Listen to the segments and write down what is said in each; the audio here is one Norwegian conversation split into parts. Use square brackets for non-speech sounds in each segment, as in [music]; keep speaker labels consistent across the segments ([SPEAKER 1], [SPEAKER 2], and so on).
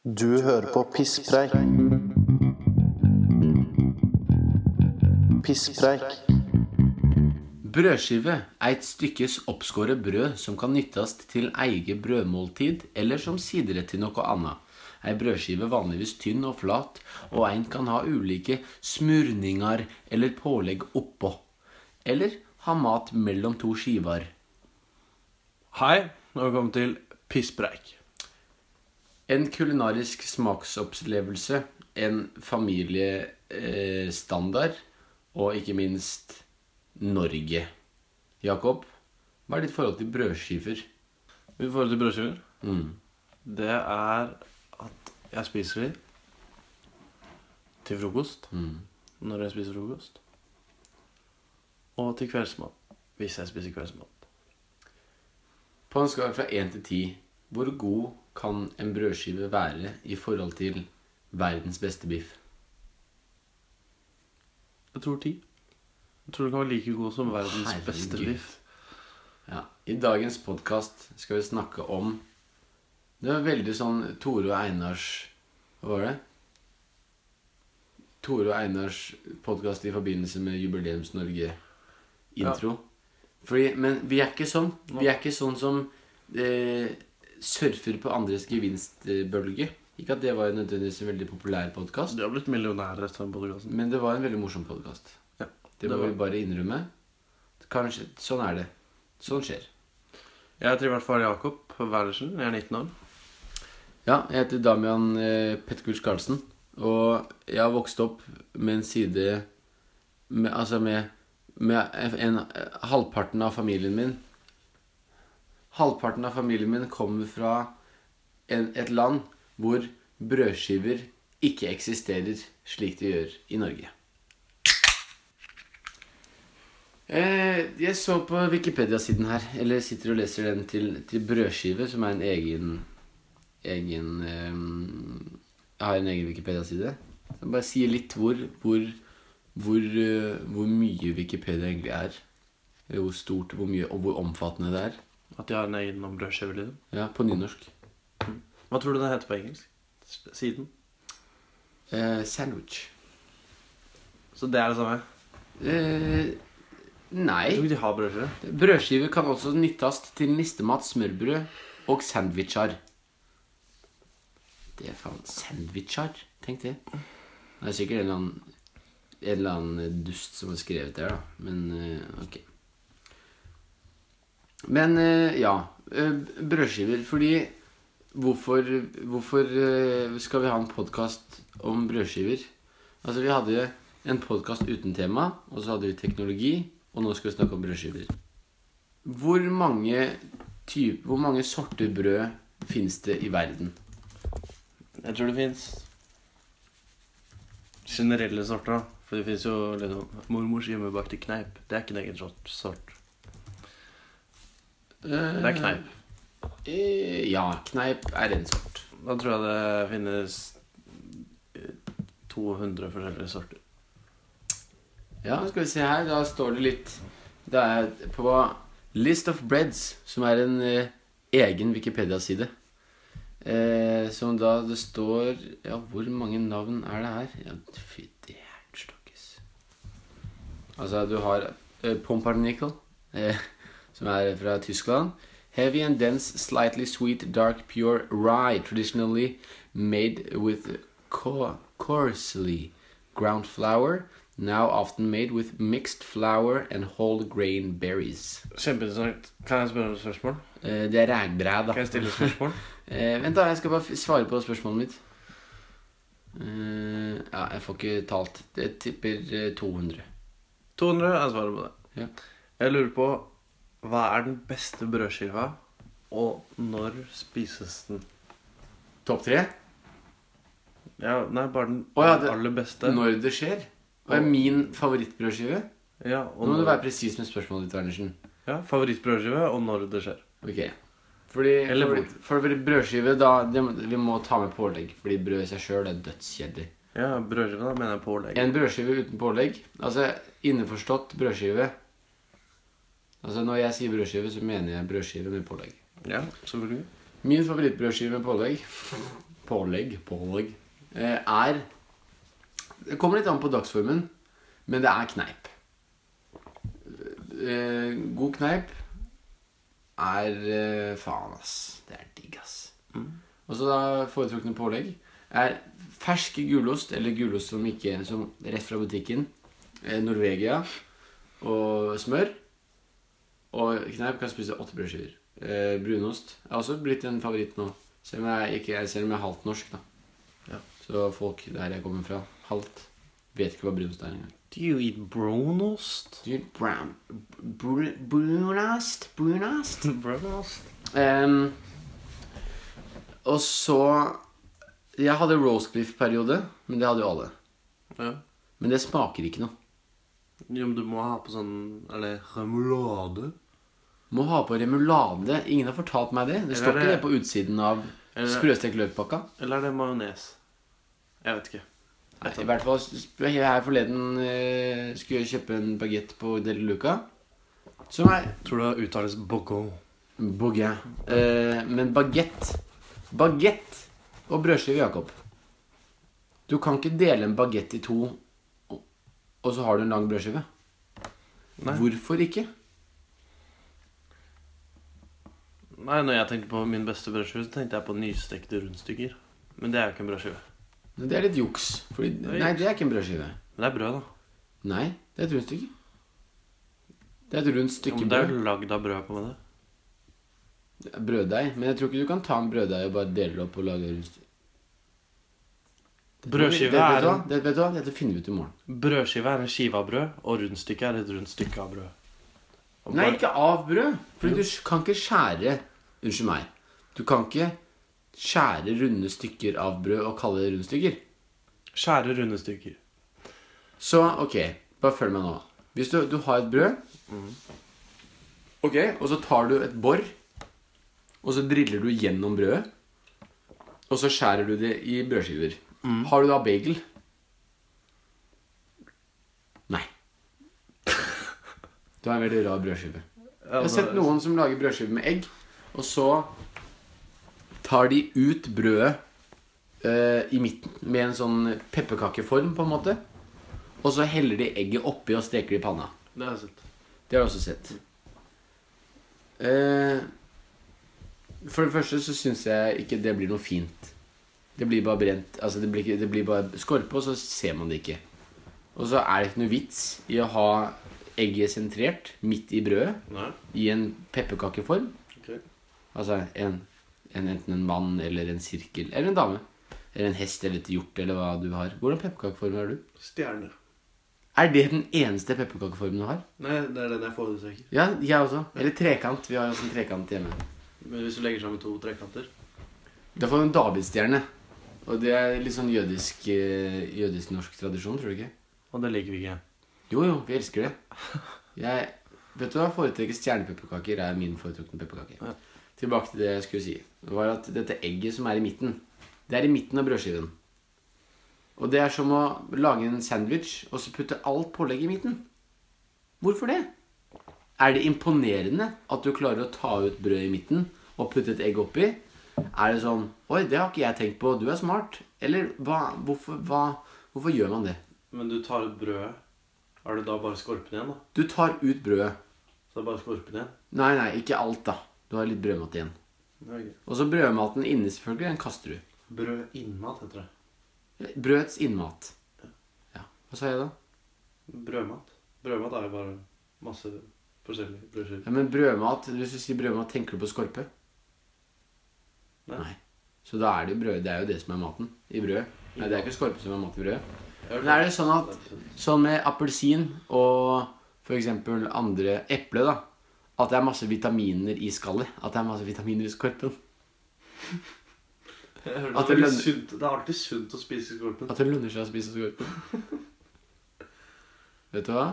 [SPEAKER 1] Du hører på Pisspreik. Pisspreik.
[SPEAKER 2] Brødskive er et stykkes oppskåret brød som kan nyttes til eget brødmåltid eller som siderett til noe annet. Ei brødskive vanligvis tynn og flat, og en kan ha ulike smurninger eller pålegg oppå. Eller ha mat mellom to skiver.
[SPEAKER 3] Hei, og velkommen til Pisspreik.
[SPEAKER 2] En kulinarisk smaksopplevelse, en familiestandard og ikke minst Norge. Jakob, hva er ditt forhold til brødskiver?
[SPEAKER 3] Mitt forhold til brødskiver,
[SPEAKER 2] Mm.
[SPEAKER 3] det er at jeg spiser de til frokost,
[SPEAKER 2] Mm.
[SPEAKER 3] når jeg spiser frokost. Og til kveldsmat, hvis jeg spiser kveldsmat.
[SPEAKER 2] På en skala fra 1 til 10, hvor god kan en brødskive være i forhold til verdens beste biff?
[SPEAKER 3] Jeg tror ti. Jeg tror det kan være like god som verdens
[SPEAKER 2] Herregud.
[SPEAKER 3] beste biff.
[SPEAKER 2] Ja, I dagens podkast skal vi snakke om Det var veldig sånn Tore og Einars Hva var det? Tore og Einars podkast i forbindelse med Jubileums-Norge-intro. Fordi, Men vi er ikke sånn. Vi er ikke sånn som eh, surfer på andres gevinstbølge. Ikke at det var nødvendigvis en veldig populær podkast,
[SPEAKER 3] De har blitt millionærer etter den podcasten.
[SPEAKER 2] men det var en veldig morsom podkast.
[SPEAKER 3] Ja,
[SPEAKER 2] Det
[SPEAKER 3] det
[SPEAKER 2] må
[SPEAKER 3] var-
[SPEAKER 2] vi bare innrømme. Kanskje, Sånn er det. Sånn skjer.
[SPEAKER 3] Jeg heter i hvert fall Jakob Werlersen. Jeg er 19 år.
[SPEAKER 2] Ja, jeg heter Damian eh, Petterkurs Karlsen. Og jeg har vokst opp med en side med, Altså med, med en, en Halvparten av familien min Halvparten av familien min kommer fra en, et land hvor brødskiver ikke eksisterer slik de gjør i Norge. Eh, jeg så på Wikipedia-siden her, eller sitter og leser den til, til brødskive, som er en egen egen eh, Jeg har en egen Wikipedia-side. Som bare sier litt hvor hvor, hvor eh, hvor mye Wikipedia egentlig er. Hvor stort, hvor mye, og hvor omfattende det er.
[SPEAKER 3] At de har en egen om brødskiver. Liksom.
[SPEAKER 2] Ja, på nynorsk.
[SPEAKER 3] Hva tror du det heter på engelsk? Siden?
[SPEAKER 2] Eh, sandwich.
[SPEAKER 3] Så det er det samme?
[SPEAKER 2] Eh,
[SPEAKER 3] Jeg
[SPEAKER 2] nei.
[SPEAKER 3] tror ikke de har brødskive.
[SPEAKER 2] Brødskiver kan også nyttes til nistemat, smørbrød og sandwicher. Det er faen Sandwicher? Tenk det. Det er sikkert en eller annen, en eller annen dust som har skrevet det, da. Men eh, ok. Men eh, ja. eh, brødskiver. Fordi Hvorfor, hvorfor eh, skal vi ha en podkast om brødskiver? Altså, vi hadde en podkast uten tema, og så hadde vi teknologi, og nå skal vi snakke om brødskiver. Hvor mange, type, hvor mange sorter brød fins det i verden?
[SPEAKER 3] Jeg tror det fins generelle sorter. For det fins jo liksom mormors hjemmebakte kneip. Det er ikke en egen sort. Det er kneip.
[SPEAKER 2] Eh, ja, kneip er en sort.
[SPEAKER 3] Da tror jeg det finnes eh, 200 forskjellige sorter.
[SPEAKER 2] Ja, skal vi se her. Da står det litt Det er på List of Breads, som er en eh, egen Wikipedia-side. Eh, som da det står Ja, hvor mange navn er det her? Ja, Fytti stakkes Altså, du har eh, Pumpernickel, eh, som er fra Tyskland. Heavy and dense, slightly sweet, dark, pure rye, traditionally made with co coarsely ground flour, now often made with mixed flour and whole grain berries.
[SPEAKER 3] Kjempeinteressant. Kan jeg spørre om spørsmål?
[SPEAKER 2] Eh, det er rægbræ, da.
[SPEAKER 3] Kan jeg stille spørsmål? [laughs]
[SPEAKER 2] Eh, vent, da. Jeg skal bare f- svare på spørsmålet mitt. Eh, ja, jeg får ikke talt. Jeg tipper eh, 200.
[SPEAKER 3] 200 er svaret på det.
[SPEAKER 2] Ja.
[SPEAKER 3] Jeg lurer på hva er den beste brødskiva, og når spises den?
[SPEAKER 2] Topp tre?
[SPEAKER 3] Ja, nei, bare den
[SPEAKER 2] Å ja, det-
[SPEAKER 3] aller beste.
[SPEAKER 2] Når det skjer? Hva er min favorittbrødskive?
[SPEAKER 3] Ja,
[SPEAKER 2] Nå
[SPEAKER 3] og
[SPEAKER 2] må du
[SPEAKER 3] når,
[SPEAKER 2] være presis med spørsmålet ditt, Andersen.
[SPEAKER 3] ja, favorittbrødskive, og når det skjer.
[SPEAKER 2] Ok. Fordi
[SPEAKER 3] Eller hvor.
[SPEAKER 2] for brødskive, da det, må- Vi må ta med pålegg. Fordi brød i seg sjøl er dødskjedelig.
[SPEAKER 3] Ja, brødskive, da mener jeg pålegg.
[SPEAKER 2] En brødskive uten pålegg Altså innforstått brødskive Altså Når jeg sier brødskive, så mener jeg brødskive med pålegg.
[SPEAKER 3] Ja, selvfølgelig.
[SPEAKER 2] Min favorittbrødskive med pålegg pålegg, pålegg eh, er Det kommer litt an på dagsformen, men det er kneip. Eh, god kneip er eh, Faen, ass. Det er digg, ass. Og så da foretrukne pålegg er fersk gulost, eller gulost som ikke som rett fra butikken. Norvegia og smør. Og kneip kan spise åtte brødskiver. Eh, brunost er også blitt en favoritt nå. Selv om jeg, ikke, selv om jeg er halvt norsk, da.
[SPEAKER 3] Ja.
[SPEAKER 2] Så folk der jeg kommer fra, halvt, vet ikke hva brunost er engang.
[SPEAKER 3] Do you eat brunost?
[SPEAKER 2] Du, brown br Brunost? Brunost? [laughs]
[SPEAKER 3] Brunost?
[SPEAKER 2] Um, og så Jeg hadde roast beef-periode, men det hadde jo alle.
[SPEAKER 3] Ja.
[SPEAKER 2] Men det smaker ikke noe.
[SPEAKER 3] Jo, men du må ha på sånn Eller remulade.
[SPEAKER 2] Må ha på remulade. Ingen har fortalt meg det. Det står ikke
[SPEAKER 3] det-
[SPEAKER 2] på utsiden av sprøstekt løkpakka.
[SPEAKER 3] Eller er det majones? Jeg vet ikke.
[SPEAKER 2] Nei, I hvert fall her forleden eh, skulle jeg kjøpe en bagett på Del Luca. Som er
[SPEAKER 3] Tror det uttales bourgogne.
[SPEAKER 2] Bourguin. Eh, men bagett Bagett og brødskive, Jakob. Du kan ikke dele en bagett i to, og så har du en lang brødskive.
[SPEAKER 3] Nei.
[SPEAKER 2] Hvorfor ikke?
[SPEAKER 3] Nei, når jeg tenkte på min beste brødskive, så tenkte jeg på nystekte rundstykker. Men det er jo ikke en brødskive.
[SPEAKER 2] Det er litt juks. Fordi,
[SPEAKER 3] er
[SPEAKER 2] nei, det er ikke en brødskive.
[SPEAKER 3] Men det er brød, da.
[SPEAKER 2] Nei, det er et rundstykke. Det er et rundt stykke brød.
[SPEAKER 3] Ja, men det er jo lagd av brød på med det.
[SPEAKER 2] Brøddeig. Men jeg tror ikke du kan ta en brøddeig og bare dele det opp og lage rundstykke.
[SPEAKER 3] Brødskive
[SPEAKER 2] det,
[SPEAKER 3] er en-
[SPEAKER 2] Det, vet du hva? Dette finner vi ut i morgen.
[SPEAKER 3] Brødskive er en skive av brød, og rundstykke er et rundt stykke av brød. Og
[SPEAKER 2] Nei,
[SPEAKER 3] bare-
[SPEAKER 2] ikke av brød. Fordi du kan ikke skjære Unnskyld meg. Du kan ikke skjære runde stykker av brød og kalle det rundstykker.
[SPEAKER 3] Skjære runde stykker.
[SPEAKER 2] Så ok, bare følg meg nå. Hvis du, du har et brød, ok, og så tar du et bor, og så driller du gjennom brødet, og så skjærer du det i brødskiver. Har du da bagel? Nei. [laughs] Du har en veldig rar brødskive. Jeg har sett noen som lager brødskive med egg, og så tar de ut brødet uh, i midten med en sånn pepperkakeform, på en måte. Og så heller de egget oppi og steker det i panna.
[SPEAKER 3] Det har jeg sett.
[SPEAKER 2] Det har jeg også sett. Uh, for det første så syns jeg ikke det blir noe fint. Det blir bare brent. Altså det blir, det blir bare skorpe, og så ser man det ikke. Og så er det ikke noe vits i å ha egget sentrert midt i brødet
[SPEAKER 3] Nei?
[SPEAKER 2] i en pepperkakeform.
[SPEAKER 3] Okay.
[SPEAKER 2] Altså en, en, enten en mann eller en sirkel eller en dame. Eller en hest eller et hjort eller hva du har. Hvordan pepperkakeform har du?
[SPEAKER 3] Stjerne.
[SPEAKER 2] Er det den eneste pepperkakeformen du har?
[SPEAKER 3] Nei, det er den jeg foretrekker.
[SPEAKER 2] Ja, jeg også. Eller trekant. Vi har også en trekant hjemme.
[SPEAKER 3] Men hvis du legger sammen to trekanter
[SPEAKER 2] Da får du en davidsstjerne. Og det er litt sånn jødisk, eh, jødisk-norsk tradisjon, tror du ikke?
[SPEAKER 3] Og det liker vi ikke.
[SPEAKER 2] Jo, jo, vi elsker det. Jeg, vet du hva? Foretrekker stjernepepperkaker er min foretrukne pepperkake.
[SPEAKER 3] Ja.
[SPEAKER 2] Tilbake til det jeg skulle si. Det var at dette egget som er i midten, det er i midten av brødskiven. Og det er som å lage en sandwich og så putte alt pålegg i midten. Hvorfor det? Er det imponerende at du klarer å ta ut brød i midten og putte et egg oppi? Er det sånn Oi, det har ikke jeg tenkt på. Du er smart. Eller hva? Hvorfor, hva, hvorfor gjør man det?
[SPEAKER 3] Men du tar ut brødet. Er det da bare skorpen igjen, da?
[SPEAKER 2] Du tar ut brødet.
[SPEAKER 3] Så det er bare skorpen igjen?
[SPEAKER 2] Nei, nei, ikke alt, da. Du har litt brødmat igjen.
[SPEAKER 3] Nei.
[SPEAKER 2] Og så brødmaten inni, selvfølgelig, den kaster du.
[SPEAKER 3] Brød innmat heter det.
[SPEAKER 2] Brødets innmat. Ja. Hva sa jeg da?
[SPEAKER 3] Brødmat. Brødmat er jo bare masse forskjellige brødskiver.
[SPEAKER 2] Ja, men brødmat, Hvis du sier brødmat, tenker du på skorpe?
[SPEAKER 3] Nei.
[SPEAKER 2] Så da er det jo brød. Det er jo det som er maten i brød. Nei, det er ikke skorpe som er mat i brød. Men er det sånn at Sånn med appelsin og f.eks. andre eple, da. At det er masse vitaminer i skallet. At det er masse vitaminer i skorpen.
[SPEAKER 3] Jeg
[SPEAKER 2] at
[SPEAKER 3] det,
[SPEAKER 2] det
[SPEAKER 3] er
[SPEAKER 2] lønner-
[SPEAKER 3] sunt, det er alltid sunt å spise skorpen.
[SPEAKER 2] At det lønner seg å spise skorpen. [laughs] Vet du hva?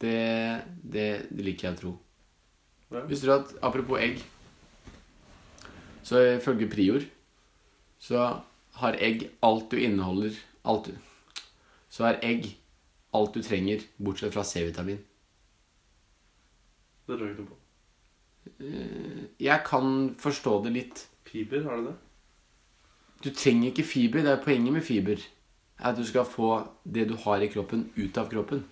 [SPEAKER 2] Det, det, det liker jeg å tro.
[SPEAKER 3] Ja.
[SPEAKER 2] Visste du at apropos egg Så ifølge Prior så har egg alt du inneholder alt du, Så har egg alt du trenger, bortsett fra C-vitamin.
[SPEAKER 3] Det tror jeg ikke noe på.
[SPEAKER 2] Jeg kan forstå det litt.
[SPEAKER 3] Fiber, har du det?
[SPEAKER 2] Du trenger ikke fiber. Det er poenget med fiber. Er at du skal få det du har i kroppen, ut av kroppen.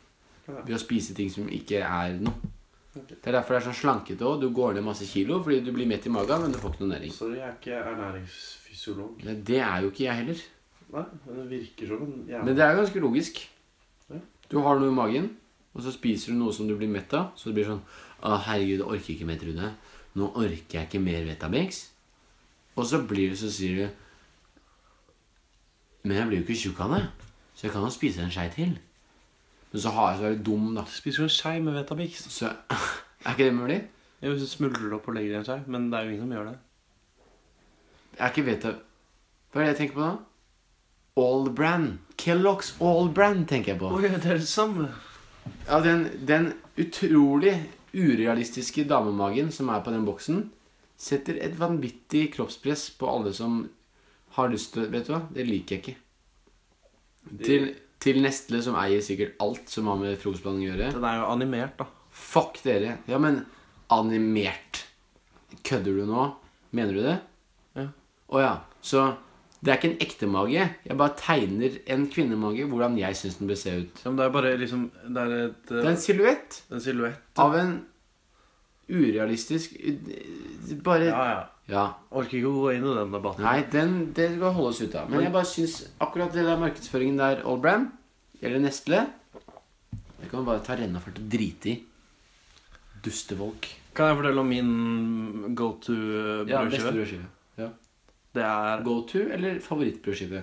[SPEAKER 2] Ved å spise ting som ikke er noe. Det er derfor det er sånn slankete òg. Du går ned masse kilo fordi du blir mett i magen, men du får ikke noe næring.
[SPEAKER 3] Sorry, jeg er ikke ernæringsfysiolog.
[SPEAKER 2] Men det er jo ikke jeg heller.
[SPEAKER 3] Nei, men det virker som en jævla
[SPEAKER 2] Men det er jo ganske logisk.
[SPEAKER 3] Ja.
[SPEAKER 2] Du har noe i magen, og så spiser du noe som du blir mett av. Så det blir sånn Å, herregud, jeg orker ikke mer, Trude. Nå orker jeg ikke mer Vetabix. Og så blir det så sier du Men jeg blir jo ikke tjukk av det. Så jeg kan jo spise en skei til. Men så har jeg så veldig dum, da.
[SPEAKER 3] Spiser du en skei med Vetabix?
[SPEAKER 2] Så [laughs] Er ikke det mulig?
[SPEAKER 3] Jo, hvis du smuldrer det opp og legger i en skei. Men det er jo ingen som gjør det.
[SPEAKER 2] Jeg Er ikke Veta... Hva er det jeg tenker på da? All brand. Kellogg's All brand tenker jeg på.
[SPEAKER 3] Oi, det er det samme.
[SPEAKER 2] Ja, den, den utrolig urealistiske damemagen som er på den boksen, setter et vanvittig kroppspress på alle som har lyst til Vet du hva? Det liker jeg ikke. Til, til Nestle, som eier sikkert alt som har med frokostblanding å gjøre.
[SPEAKER 3] Den er jo animert, da.
[SPEAKER 2] Fuck dere. Ja, men animert. Kødder du nå? Mener du det?
[SPEAKER 3] Ja.
[SPEAKER 2] Å ja. Så det er ikke en ekte mage. Jeg bare tegner en kvinnemage hvordan jeg syns den bør se ut.
[SPEAKER 3] Ja, men det er bare liksom Det er et,
[SPEAKER 2] Det er en silhuett
[SPEAKER 3] en silhuett.
[SPEAKER 2] av en urealistisk Bare
[SPEAKER 3] Ja, ja.
[SPEAKER 2] Ja.
[SPEAKER 3] Orker ikke å gå inn i den debatten.
[SPEAKER 2] Nei, den, det skal holdes ute av. Men jeg bare syns akkurat det der markedsføringen der, All Brand, eller Nestle Det kan man bare ta rennafart og drite i. Dustefolk.
[SPEAKER 3] Kan jeg fortelle om min go
[SPEAKER 2] Ja, beste
[SPEAKER 3] to-brødskive?
[SPEAKER 2] brødskive. Ja.
[SPEAKER 3] det er
[SPEAKER 2] Go to eller favorittbrødskive?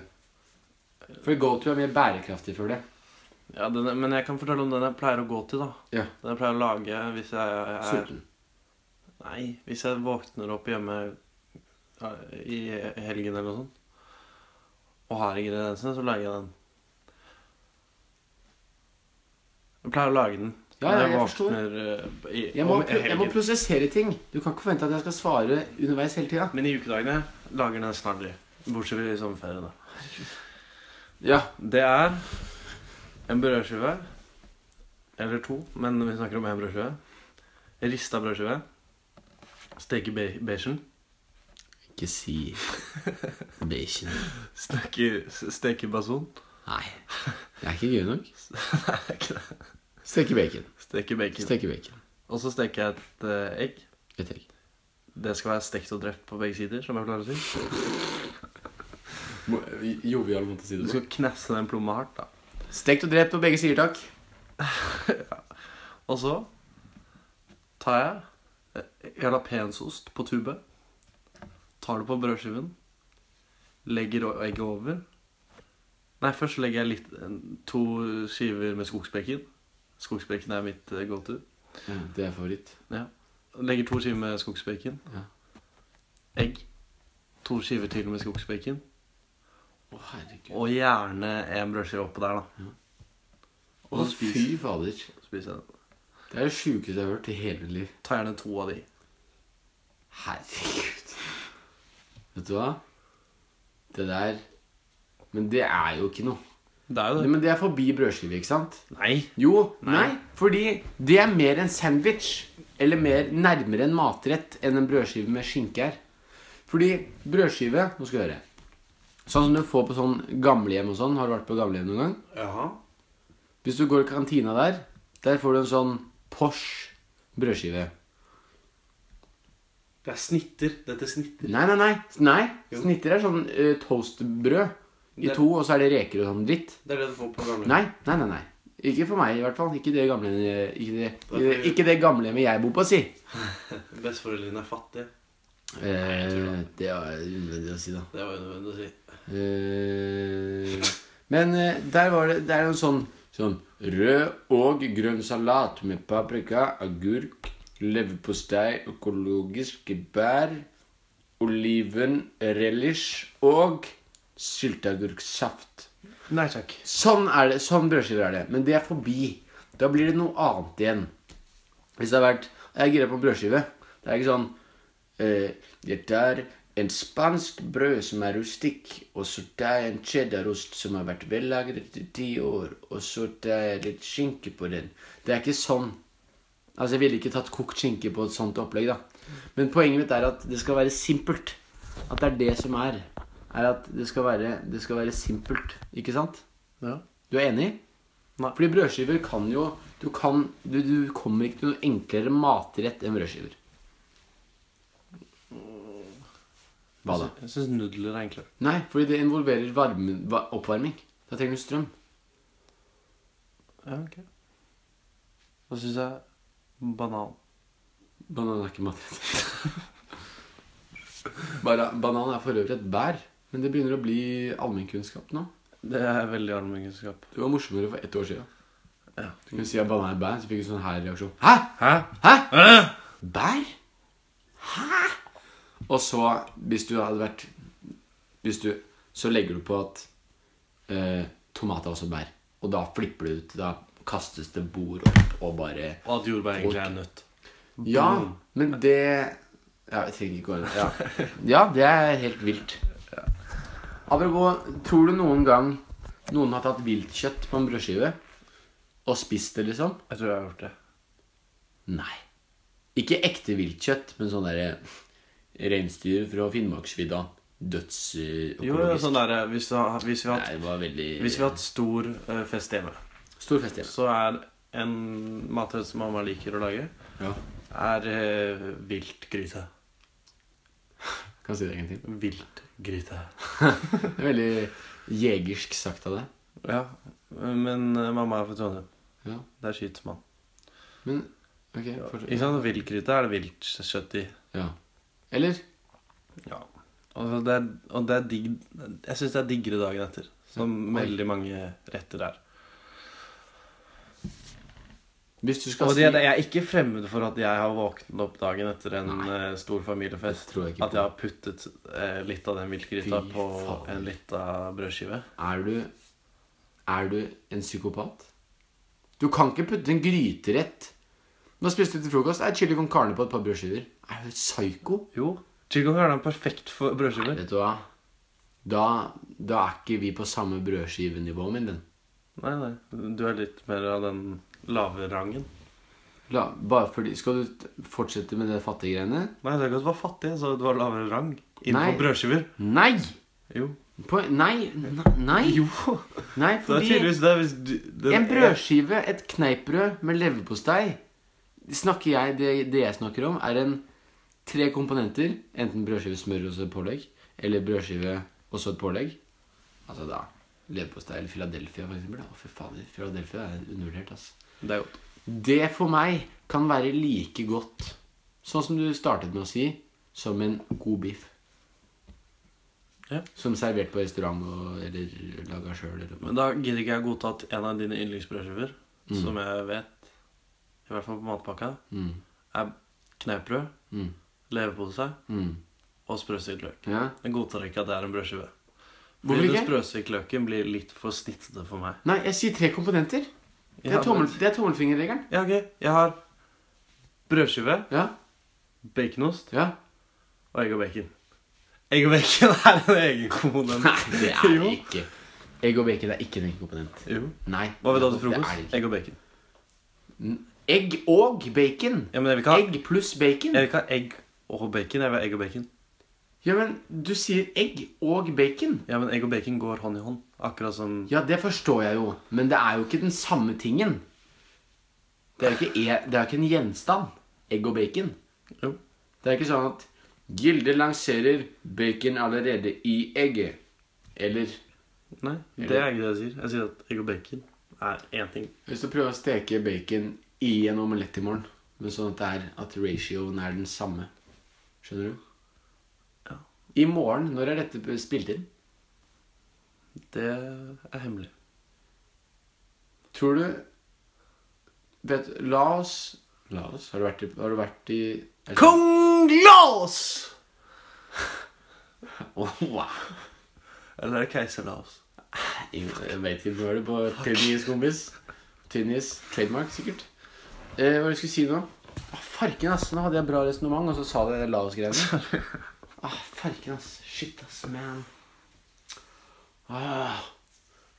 [SPEAKER 2] For go to er mer bærekraftig for det.
[SPEAKER 3] ja, den, Men jeg kan fortelle om den jeg pleier å gå til, da.
[SPEAKER 2] Ja.
[SPEAKER 3] Den jeg pleier å lage hvis jeg er
[SPEAKER 2] Sulten.
[SPEAKER 3] Nei, hvis jeg våkner opp hjemme i helgen eller noe sånt og har ingrediensene, så lager jeg den. Jeg pleier å lage den.
[SPEAKER 2] Ja, jeg, jeg forstår.
[SPEAKER 3] eh, i,
[SPEAKER 2] Jeg må, jeg må prosessere ting. Du kan ikke forvente at jeg skal svare underveis hele tida.
[SPEAKER 3] Men i ukedagene lager den nesten aldri. Bortsett fra i sommerferien. da.
[SPEAKER 2] Ja.
[SPEAKER 3] Det er en brødskive. Eller to, men vi snakker om én brødskive. Rista brødskive. Steke be- bacon.
[SPEAKER 2] Ikke si bacon.
[SPEAKER 3] Steke, steke bason.
[SPEAKER 2] Nei. Det er ikke gøy nok. [laughs]
[SPEAKER 3] Nei, ikke det.
[SPEAKER 2] Steke bacon.
[SPEAKER 3] Steke bacon.
[SPEAKER 2] Steke bacon.
[SPEAKER 3] Og så steker jeg et eh, egg.
[SPEAKER 2] Et egg.
[SPEAKER 3] Det skal være stekt og drept på begge sider, som jeg pleier å si.
[SPEAKER 2] Jovial måte å si
[SPEAKER 3] Du skal knesse den plomma hardt, da.
[SPEAKER 2] Stekt og drept på begge sider, takk. [laughs]
[SPEAKER 3] Og så tar jeg jalapeñost på tube. Tar det på brødskiven. Legger egget over. Nei, først legger jeg litt, to skiver med skogsbacon. Skogsbacon er mitt eh, go to.
[SPEAKER 2] Mm, det er favoritt.
[SPEAKER 3] Ja. Legger to skiver med skogsbacon.
[SPEAKER 2] Ja.
[SPEAKER 3] Egg. To skiver til med skogsbacon.
[SPEAKER 2] Å, herregud.
[SPEAKER 3] Og gjerne en brødskive oppå der, da.
[SPEAKER 2] Å,
[SPEAKER 3] Og så
[SPEAKER 2] fy fader.
[SPEAKER 3] spiser jeg den.
[SPEAKER 2] Det er det sjukeste jeg har hørt i hele mitt liv.
[SPEAKER 3] Ta gjerne to av de.
[SPEAKER 2] Herregud. Vet du hva? Det der Men det er jo ikke noe.
[SPEAKER 3] Det er jo
[SPEAKER 2] Men det er forbi brødskive, ikke sant?
[SPEAKER 3] Nei.
[SPEAKER 2] Jo, nei. Fordi det er mer en sandwich. Eller mer nærmere en matrett enn en brødskive med skinke er. Fordi brødskive Nå skal du høre. Sånn som du får på sånn gamlehjem og sånn. Har du vært på gamlehjem noen gang?
[SPEAKER 3] Jaha.
[SPEAKER 2] Hvis du går i kantina der, der får du en sånn Porsche brødskive.
[SPEAKER 3] Det er snitter. Dette er snitter.
[SPEAKER 2] Nei, nei, nei. nei.
[SPEAKER 3] Jo.
[SPEAKER 2] Snitter er sånn uh, toastbrød i
[SPEAKER 3] Det-
[SPEAKER 2] to, og så er det reker og sånn dritt.
[SPEAKER 3] Det er det du får på gamle.
[SPEAKER 2] Nei, nei, nei. nei. Ikke for meg, i hvert fall. Ikke det gamle Ikke det, ikke det, ikke det gamlehjemmet jeg bor på, si. [laughs]
[SPEAKER 3] Besteforeldrene er fattige.
[SPEAKER 2] Eh, det er unødvendig å si, da.
[SPEAKER 3] Det var unødvendig å si.
[SPEAKER 2] Eh, men eh, der var det Det er jo en sånn Sånn rød og grønn salat med paprika, agurk, leverpostei, økologiske bær, oliven, relish og sylteagurksaft.
[SPEAKER 3] Nei takk.
[SPEAKER 2] Sånn er det, sånn brødskiver er det. Men det er forbi. Da blir det noe annet igjen. Hvis det har vært Jeg er gira på brødskive. Det er ikke sånn eh, Dette er en spansk brød som er rustikk, og så tar jeg en cheddarost som har vært vellagret i ti år, og så tar jeg litt skinke på den. Det er ikke sånn. Altså, jeg ville ikke tatt kokt skinke på et sånt opplegg, da. Men poenget mitt er at det skal være simpelt. At det er det som er. er at det skal være, det skal være simpelt. Ikke sant?
[SPEAKER 3] Ja.
[SPEAKER 2] Du er enig?
[SPEAKER 3] Nei.
[SPEAKER 2] Fordi brødskiver kan jo Du, kan, du, du kommer ikke til noe enklere matrett enn brødskiver. Hva da?
[SPEAKER 3] Jeg syns nudler er enklere.
[SPEAKER 2] Nei, fordi det involverer varme, va- oppvarming. Da trenger du strøm.
[SPEAKER 3] Ja, ok. Da syns jeg banan.
[SPEAKER 2] Banan er ikke matrett. [laughs] Bara, banan er for øvrig et bær. Men det begynner å bli allmennkunnskap nå.
[SPEAKER 3] Det er veldig allmennkunnskap.
[SPEAKER 2] Det var morsommere for ett år siden.
[SPEAKER 3] Ja.
[SPEAKER 2] Du kunne si at banan er et bær, så fikk du sånn her reaksjon. Hæ?
[SPEAKER 3] Hæ?
[SPEAKER 2] Hæ? Bær? Hæ? Og så, hvis du hadde vært Hvis du Så legger du på at eh, tomat er også bær. Og da flipper du ut. Da kastes det bord opp og bare
[SPEAKER 3] Og at jordbær egentlig er nøtt.
[SPEAKER 2] Ja, men det Ja, jeg trenger ikke å ja. ja, det er helt vilt. Apropos, tror du noen gang noen har tatt viltkjøtt på en brødskive og spist det, liksom?
[SPEAKER 3] Jeg tror jeg har gjort det.
[SPEAKER 2] Nei. Ikke ekte viltkjøtt, men sånn derre reinsdyr fra Finnmarksvidda.
[SPEAKER 3] Jo, ja, sånn der, hvis, hvis, vi har
[SPEAKER 2] Nei, veldig
[SPEAKER 3] hvis vi har hatt stor eh, fest hjemme,
[SPEAKER 2] Stor fest hjemme.
[SPEAKER 3] så er en matrett som mamma liker å lage,
[SPEAKER 2] Ja.
[SPEAKER 3] er eh, viltgryte.
[SPEAKER 2] Kan si det en gang til.
[SPEAKER 3] Viltgryte. [laughs]
[SPEAKER 2] Veldig jegersk sagt av deg.
[SPEAKER 3] Ja, men uh, mamma er fra Trondheim.
[SPEAKER 2] Ja.
[SPEAKER 3] Der skyter man.
[SPEAKER 2] Men ok,
[SPEAKER 3] Ikke
[SPEAKER 2] fortsett.
[SPEAKER 3] sant? Viltgryte er det viltkjøtt i.
[SPEAKER 2] Ja. Eller
[SPEAKER 3] Ja. Og det er, og det er digg Jeg syns det er diggere dagen etter. Som
[SPEAKER 2] Ja.
[SPEAKER 3] veldig mange retter er.
[SPEAKER 2] hvis du skal
[SPEAKER 3] Og
[SPEAKER 2] si
[SPEAKER 3] det, jeg er ikke fremmed for at jeg har våknet opp dagen etter en Nei, stor familiefest.
[SPEAKER 2] Jeg ikke
[SPEAKER 3] At jeg har puttet eh, litt av den viltgryta på
[SPEAKER 2] faen.
[SPEAKER 3] en lita brødskive.
[SPEAKER 2] Er du Er du en psykopat? Du kan ikke putte en gryterett Nå spiste du til frokost. Er chili con carne på et par brødskiver. Er du psyko?
[SPEAKER 3] Jo. Chili con carne er perfekt for brødskiver.
[SPEAKER 2] Vet du hva? Da, da er ikke vi på samme brødskivenivå, min venn.
[SPEAKER 3] Nei, nei. Du er litt mer av den lave rangen.
[SPEAKER 2] La, bare fordi, Skal du fortsette med det fattige greiene?
[SPEAKER 3] Nei, jeg sa ikke at du var fattig. Jeg sa at du var lavere rang innenfor brødskiver.
[SPEAKER 2] Nei!
[SPEAKER 3] Jo.
[SPEAKER 2] På, nei, nei!
[SPEAKER 3] Jo.
[SPEAKER 2] Nei,
[SPEAKER 3] Det er
[SPEAKER 2] fordi
[SPEAKER 3] tydeligvis det hvis du det,
[SPEAKER 2] En brødskive, et kneippbrød med leverpostei Snakker jeg, det, det jeg snakker om, er en tre komponenter. Enten brødskive, smør og så et pålegg. Eller brødskive og så et pålegg. Altså da leverpostei eller Philadelphia, for eksempel. da. Fy faen, Philadelphia er undervurdert, altså.
[SPEAKER 3] Det er godt.
[SPEAKER 2] Det for meg kan være like godt, sånn som du startet med å si, som en god biff.
[SPEAKER 3] Ja.
[SPEAKER 2] Som servert på restaurant og, eller laga sjøl.
[SPEAKER 3] Men da gidder ikke jeg godta at en av dine yndlingsbrødskiver, som jeg vet, i hvert fall på matpakka,
[SPEAKER 2] Mm.
[SPEAKER 3] er kneippbrød,
[SPEAKER 2] Mm.
[SPEAKER 3] leverpose
[SPEAKER 2] Mm.
[SPEAKER 3] og sprøstekt løk.
[SPEAKER 2] Ja.
[SPEAKER 3] Jeg godtar ikke at det er en brødskive. Fordi den
[SPEAKER 2] ikke?
[SPEAKER 3] sprøstekte løken blir litt for snittete for meg.
[SPEAKER 2] Nei, jeg sier tre komponenter. Det er, tommel, det er tommelfingerregelen.
[SPEAKER 3] Ja, ok. Jeg har brødskive,
[SPEAKER 2] Ja.
[SPEAKER 3] baconost
[SPEAKER 2] ja.
[SPEAKER 3] og egg og bacon. Egg og bacon er en egen komponent.
[SPEAKER 2] Nei, det er [laughs]
[SPEAKER 3] Jo.
[SPEAKER 2] ikke. Egg og bacon er ikke en egen komponent.
[SPEAKER 3] Jo.
[SPEAKER 2] Nei.
[SPEAKER 3] Hva vil du ha til frokost? Egg og bacon.
[SPEAKER 2] Egg og bacon.
[SPEAKER 3] Ja, men jeg vil ikke ha
[SPEAKER 2] Egg pluss bacon.
[SPEAKER 3] Jeg vil ikke ha egg og bacon. Jeg vil ha egg og bacon.
[SPEAKER 2] Ja, men du sier egg og bacon.
[SPEAKER 3] Ja, men egg og bacon går hånd i hånd. Akkurat som
[SPEAKER 2] Ja, det forstår jeg jo, men det er jo ikke den samme tingen. Det er jo ikke, e det er jo ikke en gjenstand. Egg og bacon.
[SPEAKER 3] Jo.
[SPEAKER 2] Det er ikke sånn at Gilde lanserer bacon allerede i egget. Eller
[SPEAKER 3] Nei, det er ikke det jeg sier. Jeg sier at egg og bacon er én ting.
[SPEAKER 2] hvis du prøver å steke bacon i en omelett i morgen, men sånn at, det er, at ratioen er den samme Skjønner du?
[SPEAKER 3] Ja.
[SPEAKER 2] I morgen, når er dette spilt inn?
[SPEAKER 3] Det er hemmelig.
[SPEAKER 2] Tror du vet, La oss La oss Har du vært i, har du vært i det-
[SPEAKER 3] Kong Laos!
[SPEAKER 2] Åh, [laughs] wow.
[SPEAKER 3] Eller er det keiser Laos?
[SPEAKER 2] Jeg vet ikke. Nå er du på Tinnis, kompis. Tinnis-trademark sikkert. Eh, hva var det jeg skulle si nå? Ah, farken, ass. Nå hadde jeg bra resonnement, og så sa det Laos-greiene. Ah, farken, ass. Shit, ass, man. Ah.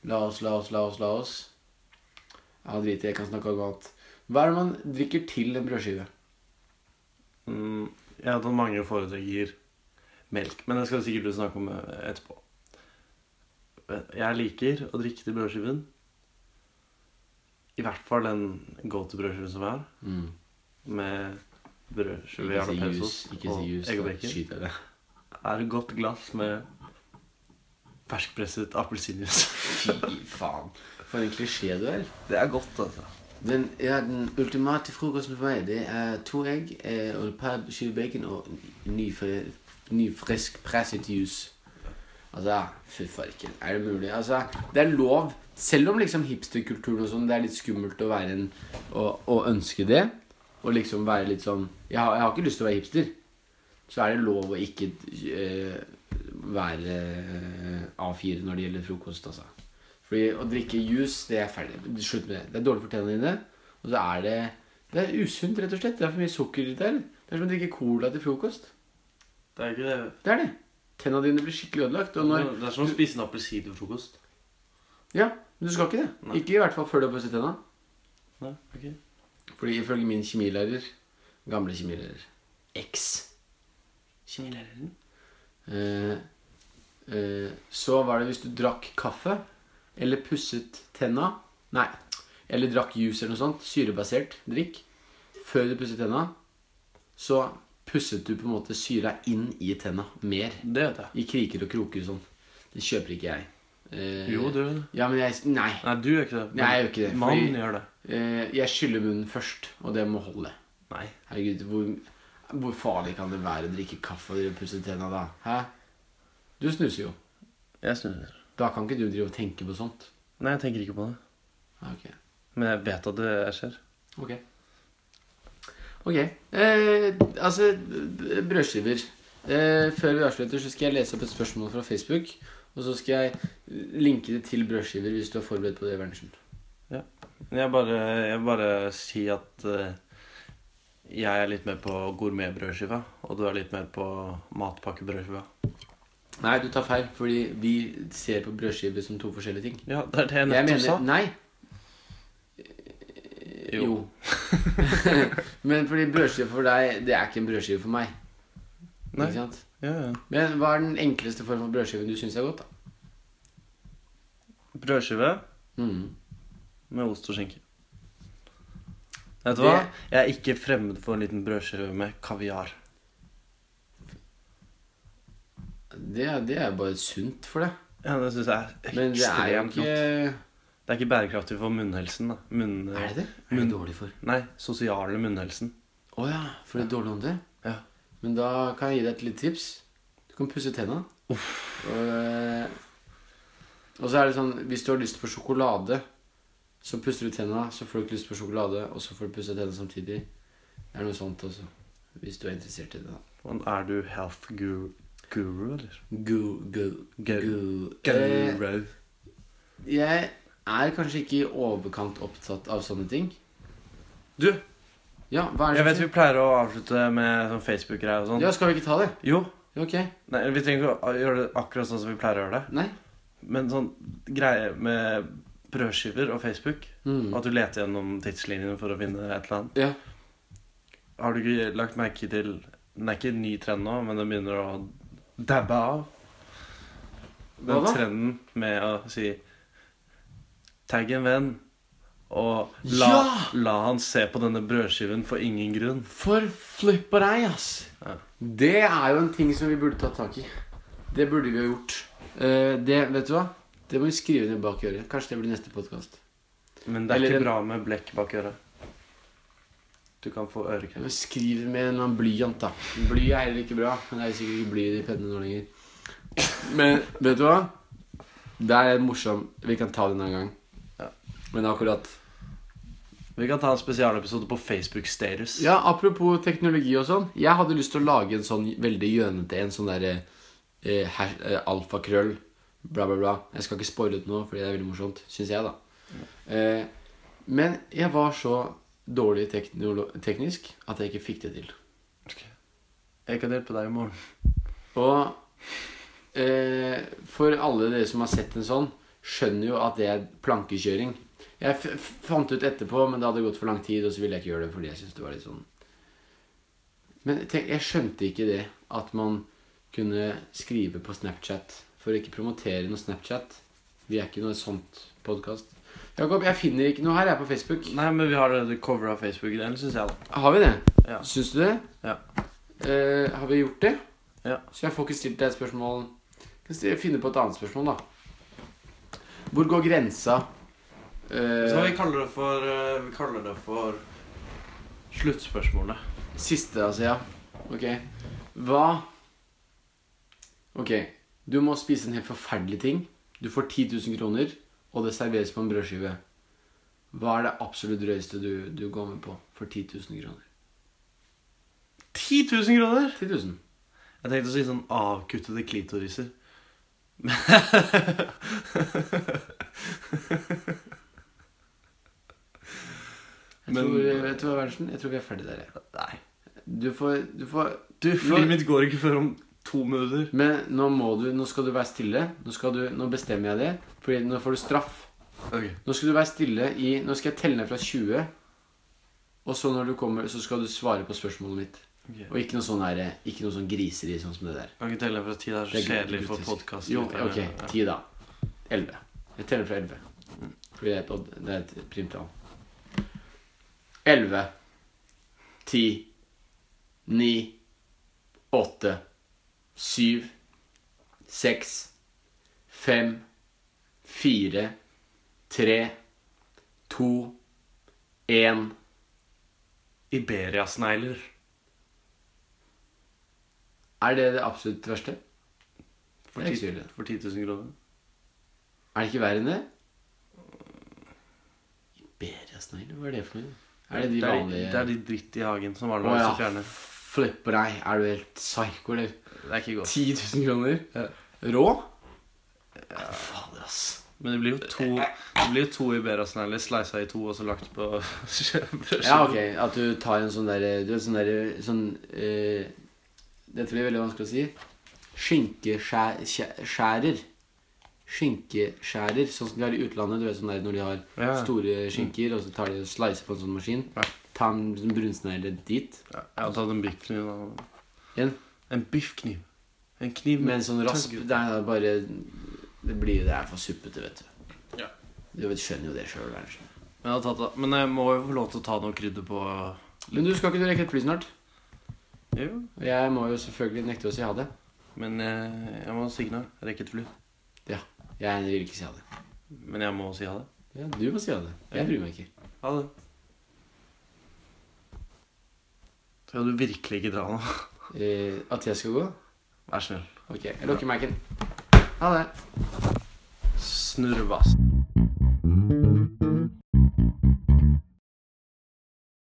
[SPEAKER 2] Laos, Laos, Laos, Laos. Ja, drit i. Jeg kan snakke om annet. Hva er det man drikker til en brødskive?
[SPEAKER 3] Mm, jeg har hatt mange foretrekker melk. Men det skal sikkert du snakke om eh, etterpå. Jeg liker å drikke til brødskiven. I hvert fall den go to-brødskiven som er.
[SPEAKER 2] Mm.
[SPEAKER 3] Med brødskive, jalapeños og egg og bacon.
[SPEAKER 2] det.
[SPEAKER 3] Er et godt glass med ferskpresset appelsinjuice.
[SPEAKER 2] Fy faen. For en klisjé du er.
[SPEAKER 3] Det er godt, altså.
[SPEAKER 2] Den, ja, den ultimate frokosten for meg, det er to egg eh, og et par skiver bacon og ny, fri- ny frisk presset juice. Altså, fy farken. Er det mulig? Altså, det er lov, selv om liksom hipsterkulturen og sånn, det er litt skummelt å være en å, å ønske det. Og liksom være litt sånn jeg har, jeg har ikke lyst til å være hipster. Så er det lov å ikke eh, være eh, A4 når det gjelder frokost, altså. Fordi å drikke juice, det er ferdig. Slutt med det. Det er dårlig for tennene dine. Og så er det Det er usunt, rett og slett. Det er for mye sukker i det. Det er som å drikke cola til frokost.
[SPEAKER 3] Det er ikke det.
[SPEAKER 2] Det er det. Tennene dine blir skikkelig ødelagt. Når
[SPEAKER 3] Det er som å spise en appelsin til frokost.
[SPEAKER 2] Ja, men du skal ikke det.
[SPEAKER 3] Nei.
[SPEAKER 2] Ikke i hvert fall før du har pusset tenna.
[SPEAKER 3] Nei, ok.
[SPEAKER 2] Fordi ifølge min kjemilærer, gamle kjemilærer, X. kjemilæreren, eh, eh, så var det hvis du drakk kaffe, eller pusset tenna, nei, eller drakk juice eller noe sånt, syrebasert drikk, før du pusset tenna, så pusset du på en måte syra inn i tenna mer.
[SPEAKER 3] Det vet jeg.
[SPEAKER 2] I kriker og kroker og sånn. Det kjøper ikke jeg. Eh,
[SPEAKER 3] Jo, du gjør det.
[SPEAKER 2] Ja, men jeg Nei.
[SPEAKER 3] Nei, du gjør ikke det.
[SPEAKER 2] Nei, jeg gjør ikke det,
[SPEAKER 3] Mannen
[SPEAKER 2] fordi-
[SPEAKER 3] gjør det.
[SPEAKER 2] Eh, jeg skyller munnen først, og det må holde.
[SPEAKER 3] Nei.
[SPEAKER 2] Herregud, hvor, hvor farlig kan det være å drikke kaffe og pusse tenna da? Hæ? Du snuser jo.
[SPEAKER 3] Jeg snuser.
[SPEAKER 2] Da kan ikke du drive og tenke på sånt.
[SPEAKER 3] Nei, jeg tenker ikke på det.
[SPEAKER 2] Ja, Ok.
[SPEAKER 3] Men jeg vet at det skjer.
[SPEAKER 2] Ok. Ok. Eh, altså, brødskiver. Eh, før vi avslutter, så skal jeg lese opp et spørsmål fra Facebook. Og så skal jeg linke det til brødskiver hvis du er forberedt på det, Berntsen.
[SPEAKER 3] Jeg bare, jeg bare sier at uh, jeg er litt mer på gourmetbrødskiva, og du er litt mer på matpakkebrødskiva.
[SPEAKER 2] Nei, du tar feil, fordi vi ser på brødskiver som to forskjellige ting.
[SPEAKER 3] Ja, det er det jeg
[SPEAKER 2] Jeg
[SPEAKER 3] nettopp sa.
[SPEAKER 2] mener Nei.
[SPEAKER 3] Jo. [laughs]
[SPEAKER 2] Men fordi brødskive for deg, det er ikke en brødskive for meg.
[SPEAKER 3] Nei.
[SPEAKER 2] Ikke sant?
[SPEAKER 3] Ja, ja.
[SPEAKER 2] Men hva er den enkleste formen for brødskive du syns er godt, da?
[SPEAKER 3] Brødskive
[SPEAKER 2] Mm.
[SPEAKER 3] med ost og skinke. Vet du hva? Jeg er ikke fremmed for en liten brødskive med kaviar.
[SPEAKER 2] Det, er- det er bare sunt for deg.
[SPEAKER 3] Ja, det syns jeg er
[SPEAKER 2] Men det er jo
[SPEAKER 3] ekstremt
[SPEAKER 2] ikke
[SPEAKER 3] godt. Det er ikke bærekraftig for munnhelsen. da. Munn...
[SPEAKER 2] Er det det? Er
[SPEAKER 3] Munn-
[SPEAKER 2] det dårlig for?
[SPEAKER 3] Nei, sosiale munnhelsen.
[SPEAKER 2] Å ja, for det er dårlig ånde?
[SPEAKER 3] Ja.
[SPEAKER 2] Men da kan jeg gi deg et lite tips. Du kan pusse tenna. Og, eh, og så er det sånn Hvis du har lyst på sjokolade, så pusser du tenna, så får du ikke lyst på sjokolade, og så får du pusse tenna samtidig. Det er noe sånt også. Hvis du er interessert i det. da.
[SPEAKER 3] Men Er du health guru, guru eller?
[SPEAKER 2] Gu, gu,
[SPEAKER 3] Gu-
[SPEAKER 2] gu. Eh,
[SPEAKER 3] Guru.
[SPEAKER 2] jeg er kanskje ikke i overkant opptatt av sånne ting.
[SPEAKER 3] Du,
[SPEAKER 2] Ja, hva er det
[SPEAKER 3] jeg vet
[SPEAKER 2] som
[SPEAKER 3] vi pleier å avslutte med sånn Facebook-greier og sånn.
[SPEAKER 2] Ja, skal vi ikke ta det?
[SPEAKER 3] Jo.
[SPEAKER 2] Ok.
[SPEAKER 3] Nei, vi trenger ikke å gjøre det akkurat sånn som vi pleier å gjøre det.
[SPEAKER 2] Nei.
[SPEAKER 3] Men sånn greie med brødskiver og Facebook,
[SPEAKER 2] Mm.
[SPEAKER 3] og at du leter gjennom tidslinjene for å finne et eller annet.
[SPEAKER 2] Ja.
[SPEAKER 3] Har du ikke lagt merke til Den er ikke en ny trend nå, men den begynner å dabbe av. Den
[SPEAKER 2] Hva da?
[SPEAKER 3] trenden med å si Tagg en venn, og la,
[SPEAKER 2] Ja!
[SPEAKER 3] la han se på denne brødskiven for ingen grunn.
[SPEAKER 2] For flippa deg, ass.
[SPEAKER 3] Ja.
[SPEAKER 2] Det er jo en ting som vi burde tatt tak i. Det burde vi ha gjort. Uh, det, vet du hva? Det må vi skrive ned bak øret. Kanskje det blir neste podkast.
[SPEAKER 3] Men det er
[SPEAKER 2] Eller
[SPEAKER 3] ikke bra med blekk bak øret. Du kan få ørekreft.
[SPEAKER 2] Skriv med en eller annen blyant, da. Bly er heller ikke bra. Men det er sikkert ikke bly i de pennene nå lenger. Men vet du hva? Det er morsomt. Vi kan ta det en annen gang. Men akkurat
[SPEAKER 3] Vi kan ta en spesialepisode på Facebook Status.
[SPEAKER 2] Ja, apropos teknologi og sånn. Jeg hadde lyst til å lage en sånn veldig gjønete en sånn derre eh, hash- eh, alfakrøll, bla, bla, bla. Jeg skal ikke spoile ut noe, fordi det er veldig morsomt, syns jeg, da. Eh, men jeg var så dårlig teknolo- teknisk at jeg ikke fikk det til.
[SPEAKER 3] Jeg kan hjelpe deg i morgen.
[SPEAKER 2] Og eh, for alle dere som har sett en sånn, skjønner jo at det er plankekjøring. Jeg fant ut etterpå, men det hadde gått for lang tid, og så ville jeg ikke gjøre det fordi jeg syntes det var litt sånn Men tenk, jeg skjønte ikke det at man kunne skrive på Snapchat. For å ikke promotere noe Snapchat. Vi er ikke noe sånt podkast. Jakob, jeg finner ikke noe her. Jeg er på Facebook.
[SPEAKER 3] Nei, men vi har det covra av Facebook-delen, syns jeg. da
[SPEAKER 2] Har vi det?
[SPEAKER 3] Ja.
[SPEAKER 2] Syns du det?
[SPEAKER 3] Ja.
[SPEAKER 2] Eh, har vi gjort det?
[SPEAKER 3] Ja.
[SPEAKER 2] Så jeg får ikke stilt deg et spørsmål. Kan jeg finne på et annet spørsmål, da. Hvor går grensa? Eh,
[SPEAKER 3] Så vi kaller det for eh, Vi kaller det for sluttspørsmålet.
[SPEAKER 2] Siste, altså, ja. Ok. Hva Ok. Du må spise en helt forferdelig ting. Du får 10 000 kroner, og det serveres på en brødskive. Hva er det absolutt drøyeste du, du går med på for 10 000 kroner?
[SPEAKER 3] 10 000 kroner!
[SPEAKER 2] 10 000.
[SPEAKER 3] Jeg tenkte å si sånn avkuttede klitoriser. [laughs]
[SPEAKER 2] Jeg
[SPEAKER 3] Men-
[SPEAKER 2] tror, jeg, tror. Jeg tror vi er ferdig der. jeg.
[SPEAKER 3] Nei.
[SPEAKER 2] Du får, du får
[SPEAKER 3] Du, Livet mitt går ikke før om to minutter.
[SPEAKER 2] Men nå må du Nå skal du være stille. Nå, du, nå bestemmer jeg det. Fordi nå får du straff.
[SPEAKER 3] Ok.
[SPEAKER 2] Nå skal du være stille i Nå skal jeg telle ned fra 20. Og så når du kommer, så skal du svare på spørsmålet mitt.
[SPEAKER 3] Ok.
[SPEAKER 2] Og ikke noe sånn Ikke noe sånn griseri sånn som det der.
[SPEAKER 3] Kan ikke telle fra ti. Det er så kjedelig for podkasten.
[SPEAKER 2] Jo, ok. Ti, da. Elleve. Jeg teller fra elleve. Fordi det er et, det er et primtall. Elleve. Ti. Ni. Åtte. Syv. Seks. Fem. Fire. Tre. To. Én.
[SPEAKER 3] Iberia-snegler.
[SPEAKER 2] Er det det absolutt verste?
[SPEAKER 3] For, 10 for 10 000 kroner.
[SPEAKER 2] Er det ikke verre enn det? Iberiasnegler, hva er det for noe? Er det de vanlige
[SPEAKER 3] det er de dritt i hagen som
[SPEAKER 2] Å
[SPEAKER 3] har lyst til å fjerne.
[SPEAKER 2] Flipper deg. Er du helt psycho, eller?
[SPEAKER 3] Det er ikke godt.
[SPEAKER 2] 10 000 kroner?
[SPEAKER 3] Ja.
[SPEAKER 2] Rå? Ja. Fader, ass.
[SPEAKER 3] Men det blir jo to Det blir jo to Iberia-snegler slisa i to og så lagt på. [laughs]
[SPEAKER 2] Ja, ok. At du tar en sånn derre Du vet sånn derre sånn eh, Dette blir veldig vanskelig å si. Skinkeskjærer. Skinkeskjærer, sånn som de har i utlandet. Du vet sånn der Når de har
[SPEAKER 3] Ja.
[SPEAKER 2] store skinker, og så tar de og slicer på en sånn maskin.
[SPEAKER 3] Ja.
[SPEAKER 2] Ta en sånn brunsnegle dit.
[SPEAKER 3] Ja, jeg har tatt en biffkniv. da.
[SPEAKER 2] En
[SPEAKER 3] En biffkniv. En kniv
[SPEAKER 2] med en sånn rasp. Det er bare Det blir Det er for suppete, vet du.
[SPEAKER 3] Ja.
[SPEAKER 2] Du vet, skjønner jo det sjøl.
[SPEAKER 3] Men jeg, tatt. Men jeg må jo få lov til å ta noe krydder på
[SPEAKER 2] Men du skal ikke du rekke et fly snart?
[SPEAKER 3] Jo,
[SPEAKER 2] jeg må jo selvfølgelig nekte å si ha det.
[SPEAKER 3] men jeg, jeg må signe. Rekke et fly.
[SPEAKER 2] Ja. Jeg vil ikke si ha det.
[SPEAKER 3] Men jeg må si ha det.
[SPEAKER 2] Ja, Du må si ha det. Jeg bryr meg ikke.
[SPEAKER 3] Ha det. Skal du virkelig ikke dra nå? [laughs]
[SPEAKER 2] Eh, at jeg skal gå?
[SPEAKER 3] Vær snill.
[SPEAKER 2] Ok, jeg lukker Mac-en. Ha det.
[SPEAKER 3] Snurrebass.